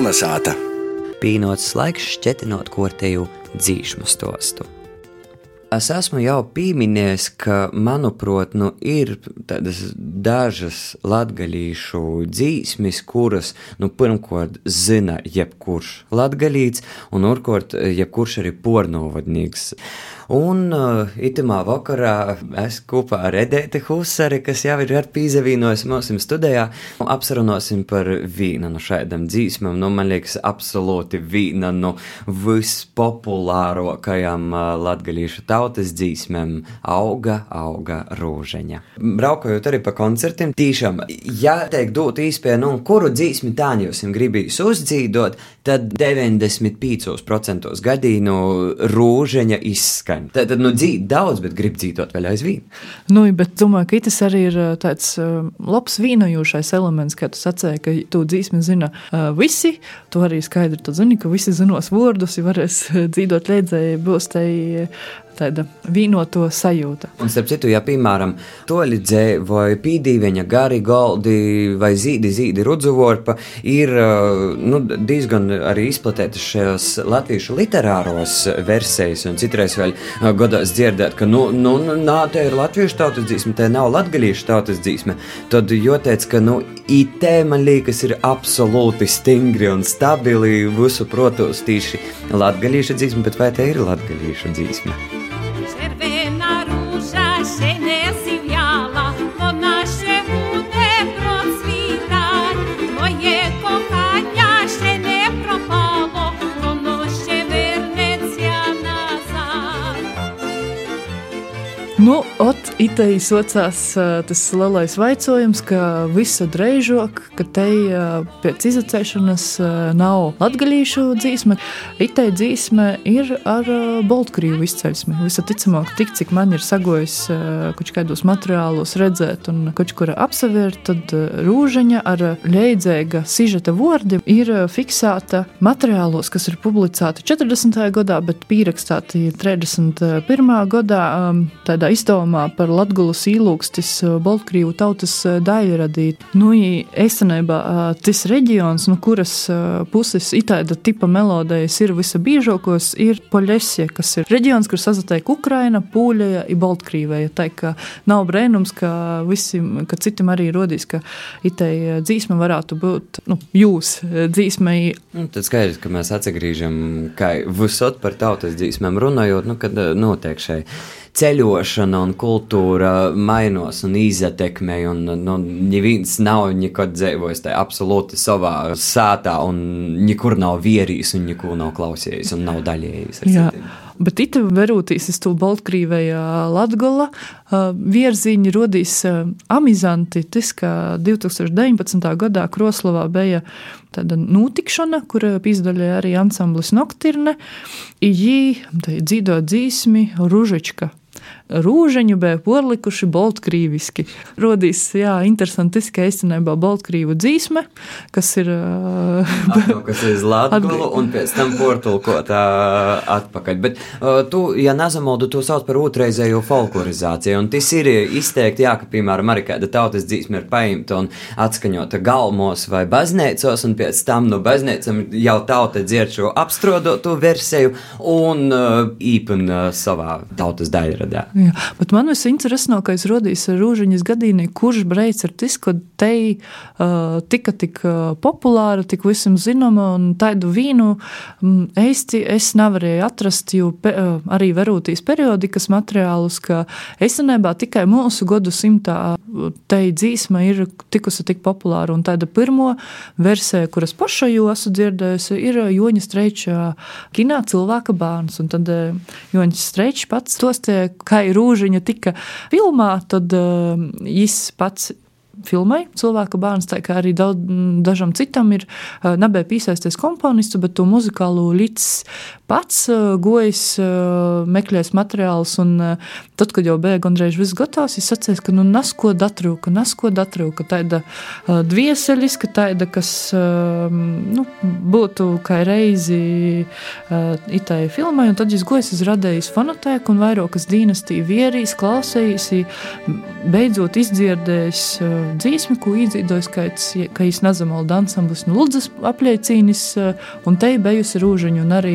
Kalnasāta. Pīnots laiks šķetinot kortēju dzīšmu stostu. Es esmu jau pieminējis, ka, manuprāt, nu, ir dažas latgaļīšu dzīsmes, kuras, nu, pirmkārt, zina jebkurš latgaļīts, un otrkārt, jebkurš arī pornovadnieks. Un uh, itamā vakarā es kopā ar Edēti Husari, kas jau ir pīzavīnojis mūsu studijā, apsarunosim par vīnu no šādam dzīsmam. Nu, man liekas, absolūti vīna no vispopulārākajām uh, latgalīšu tautas dzīsmēm auga, auga rūžeņa. Braukojot arī pa koncertiem, tīšām, ja teik dot īspēju, nu, kuru dzīsmi tāņosim gribīs uzdzīdot, tad 95% gadījumu rūžeņa izskan. Tad, tad nu, dzīt daudz, bet grib dzīvot vēl aizvien. Nu, bet domāju, ka tas arī ir tāds labs vīnojošais elements, kā tu sacēji, ka tu dzīsmi zina visi. Tu arī skaidri zini, ka visi zinos vārdus, ja varēs dzīvot līdzēji, būs tai tāda vīnoto sajūta. Un, starp citu, ja, piemēram, toļidzē vai pīdīveņa gari galdi vai zīdi, zīdi rudzuvorpa ir nu, diezgan arī izplatītas šajos latviešu literāros versijas, un citreiz vēl godās dzirdēt, ka, nu, nu, nu nā, te ir latviešu tautas dzīsme, te nav latgalīšu tautas dzīsme, tad joteic, ka, nu, IT man liekas ir absolūti stingri un stabili visu protos tīši latgalīšu dzīsme, bet vai te ir latgalīšu dzīsme? Nu, ot, itei socās tas lielais vaicojums, ka visu dreižok, ka te pēc izacēšanas nav latgaļīšu dzīsme. Itei dzīsme ir ar Baltkrievu izcelsmi. Visticamāk, tik cik man ir sagojis kaut kādos materiālos redzēt un kaut kur apsevērt, tad rūžaņa ar leidzēga sižeta vordi ir fiksēta materiālos, kas ir publicēti 40. gadā, bet pierakstīti 31. gadā tādā izdomā par Latvijas īlūkstis eh, Baltkrievu tautas eh, daļradīt. Nu, īstenībā eh, tas reģions, no nu, kuras puses itāda tipa melodijas ir visabiežākos, ir Poļesija, kas ir reģions, kur sazatiek Ukraina, Pūļaja un Baltkrīvēja. Tā kā nav brēnums, ka, visim, ka citam arī rodīs, ka itai dzīsme varētu būt nu, jūs dzīsmei. Nu, tad skaidrs, ka mēs atsagrīžam, kā visot par tautas dzīsmēm runājot, nu, kad notiek šeit ceļošana un kultūra mainās un izatekmē. Un, nu, neviens nav nekad dzīvojis tajā absolūti savā sātā, un nekur nav vierījis, un neko nav klausījis, un nav daļējis. Bet it verūtīs uz to Baltkrievējā Latgola vierziņi rodīs amizanti, tas, ka 2019. gadā Kroslovā bija tāda notikšana, kur pīzdaļēja arī ansamblis Noktirne, jī dzīdo dzīsmi Ružička rūžaņu bija porlikuši boltkrīviski. Rodīs, jā, interesanti, ka īstenībā boltkrīvu dzīsme, kas ir... Kas ir Latgulu un pēc tam portulkot atpakaļ. Bet tu, ja nezamaldu, to sauc par otrreizējo folklorizāciju, un tas ir izteikti, jā, ka, piemēram, arī kāda tautas dzīsme ir paimta un atskaņota galmos vai baznīcos, un pēc tam no baznīcam jau tauta dzird šo apstrodotu versiju un īpina savā tautas daļradā. Jā, bet man visinteresantākais ar rūžiņas gadījumā, kurš breids ar tas, ka te uh, tika tik populāra, tik visam zināma un tādu vīnu. Um, eisti es nevarēju atrast, jo pe, uh, arī verūtīs periodikas materiālus, ka esenībā tikai mūsu godu simtā te dzīsma ir tikusi tik populāra. Un tāda pirmo versija, kuras paša jau esmu dzirdējusi, ir Joņa Streiča kinā cilvēka bērns, un tad Joņa Streičs pats tos tie, kā Rūžiņa tika filmā, tad uh, viņš pats filmai cilvēka bērns, tā kā arī daudz, dažam citam ir nebija piesaisties komponistu, bet to muzikālo līdz pats gojas, meklēs materiālus, un tad, kad jau bija gandrīz viss gatavs, es atceros, ka nu nasko datrūka, nasko datrūka, tāda dvieseļiska, tāda, kas nu, būtu kā reizi itai filmai, un tad es gojas izradējis fonotēku un vairākas dīnastiju vierīs, klausējis, beidzot izdzirdējis dzīsmi, ko iedzīdojis, ka, es nezamaldu ansamblis nu Ludzas apliecīnis, un te bijusi rūžiņa, un arī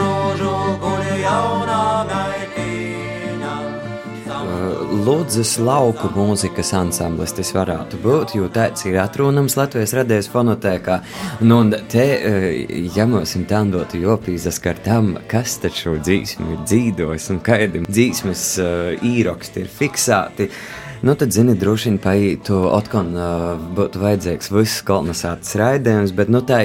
Ludzas lauku mūzikas ansamblis tas varētu būt, jo tāds ir atrunams Latvijas radējas fonotēkā. Nu, un te, eh, ja mums ir tandotu jopīzas ar tam, kas taču dzīsmi ir dzīdojis un kādi dzīsmes uh, īroksti ir fiksēti, Nu, tad, zini, droši vien paītu otkon uh, būtu vajadzīgs viss kolonizācijas raidījums, bet, nu, tā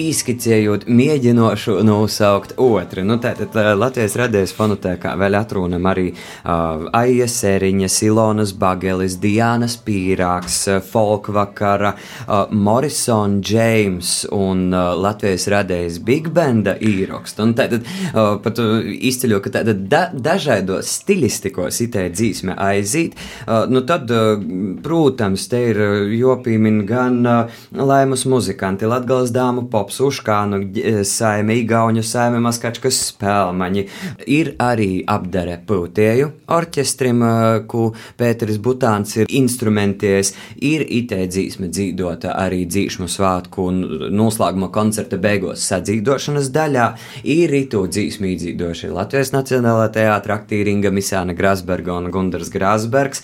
īskicējot, mēģinošu nosaukt otru. Nu, tā tad uh, Latvijas radējas fonotēkā vēl atrunam arī uh, Aija Sēriņa, Silonas Bagelis, Diānas Pīrāks, uh, Folkvakara, uh, Morrison James un uh, Latvijas radējas Big Banda īrokst. Un tātad uh, pat uh, izceļo, ka tātad da, dažādos stilistikos itē dzīsme aizīt. Uh, nu, tad, eh, protams, te ir eh, jopīmini gan eh, laimas muzikanti, latgales dāmu pops, uškānu saime, igauņu saime, maskačkas spēlmaņi. Ir arī apdare pūtēju orķestrim, ku Pēteris Butāns ir instrumenties, ir itē dzīsme dzīdota arī dzīšmu svātku un noslēguma koncerta beigos sadzīdošanas daļā, ir itu dzīsmu īdzīdoši Latvijas Nacionālā teātra aktīringa Misāna Grasberga un Gundars Grasbergs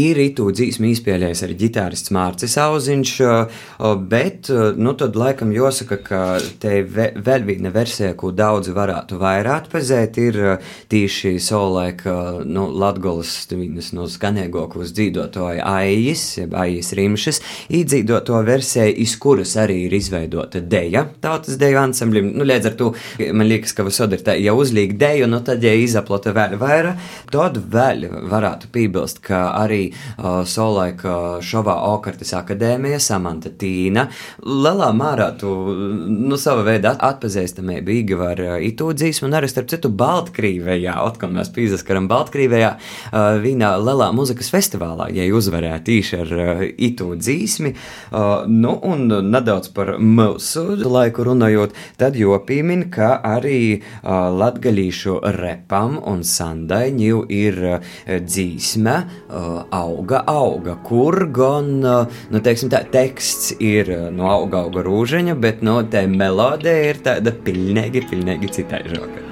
ir itū dzīsmi izpēlējis arī ģitārists Mārcis Auziņš, bet, nu, tad laikam jāsaka, ka te vēl viena versija, ko daudzi varētu vairāk pazēt, ir tīši savulaika, nu, Latgolas vienas no skanēgokos dzīdotoja Aijas, jeb Aijas Rimšas, īdzīdoto versiju, iz kuras arī ir izveidota deja, tautas deju ansamblim, nu, līdz ar to, man liekas, ka visod ir tā, ja uzlīk deju, nu, tad, ja izaplata vēl vairāk, tad vēl varētu piebilst, ka arī Solaika šovā Okartas akadēmija, Samanta Tīna. Lielā mērā tu, nu, sava veida atpazīstamība Igavar uh, itū dzīsmu, un arī, starp citu, Baltkrīvējā, atkal mēs pīzaskaram Baltkrīvējā, uh, vienā lielā muzikas festivālā, ja uzvarēja tīši ar itū dzīsmi. Uh, nu, un nedaudz par mūsu laiku runājot, tad jopīmin, ka arī latgaļīšu repam un sandaiņu ir dzīsme, auga, auga, kur gan, nu, teiksim, tā teksts ir no auga, auga rūžaņa, bet no tā melodija ir tāda pilnīgi, pilnīgi citaižoka. Un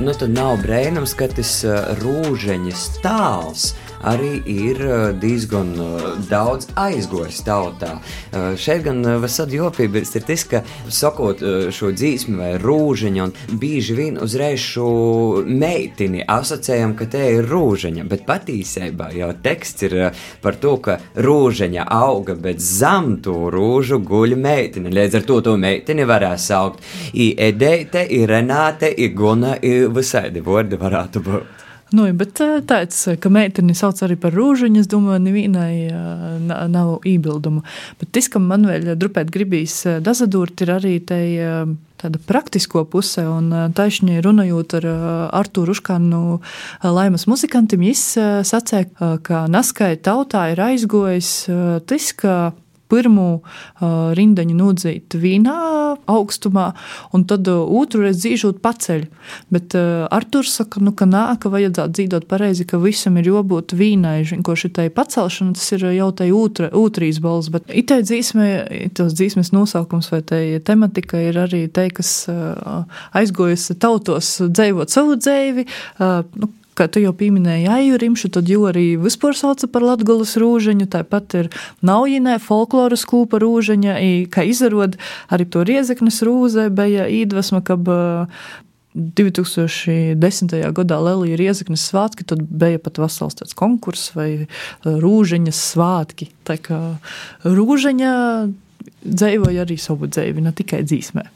nu, tad nav brīnums, ka tas rūžeņa stāvs arī ir eh, diezgan eh, daudz aizgojis tautā. Eh, šeit gan vasad jopības ir tas, ka sakot šo dzīsmi vai rūžiņu, un bieži vien uzreiz šo meitini asociējam, ka te ir rūžiņa, bet patiesībā jau teksts ir par to, ka rūžiņa auga, bet zem to rūžu guļ meitene. Līdz ar to to meiteni varēs saukt. I Edeite, i Renāte, i Guna, i visādi vārdi varētu būt. Nu, bet tāds, ka meiteni sauc arī par rūžiņu, es domāju, nevienai nav iebildumu. Bet tas, kam man vēl drupēt gribīs dazadurt, ir arī te tāda praktisko puse, un taisni runājot ar Artūru Uškanu laimas muzikantim, viņš sacēja, ka naskai tautā ir aizgojis tas, ka pirmo uh, rindiņu nodzīt vīnā augstumā, un tad uh, otru reizi dzīvot paceļ. Bet uh, Arthurs saka, nu, ka nā, ka vajadzētu dzīvot pareizi, ka visam ir jābūt vīnai, ko šitai pacelšana, tas ir jau tai otrīs balss, bet itai dzīsmē, tos dzīsmes nosaukums vai tai tematika ir arī te, kas uh, aizgojas tautos dzēvot savu dzēvi, uh, nu, kā tu jau pieminēji, Aijurimšu, tad jau arī vispār sauca par Latgolas rūžaņu, tāpat ir Naujinē folkloras kūpa rūžaņa, kā izarod arī to Riezeknes rūzē bija īdvesma, ka 2010. gadā Lelija Riezeknes svētki, tad bija pat vesels tāds konkurss vai rūžaņas svētki. Tā kā rūžaņa dzīvoja arī savu dzīvi, ne tikai dzīsmē.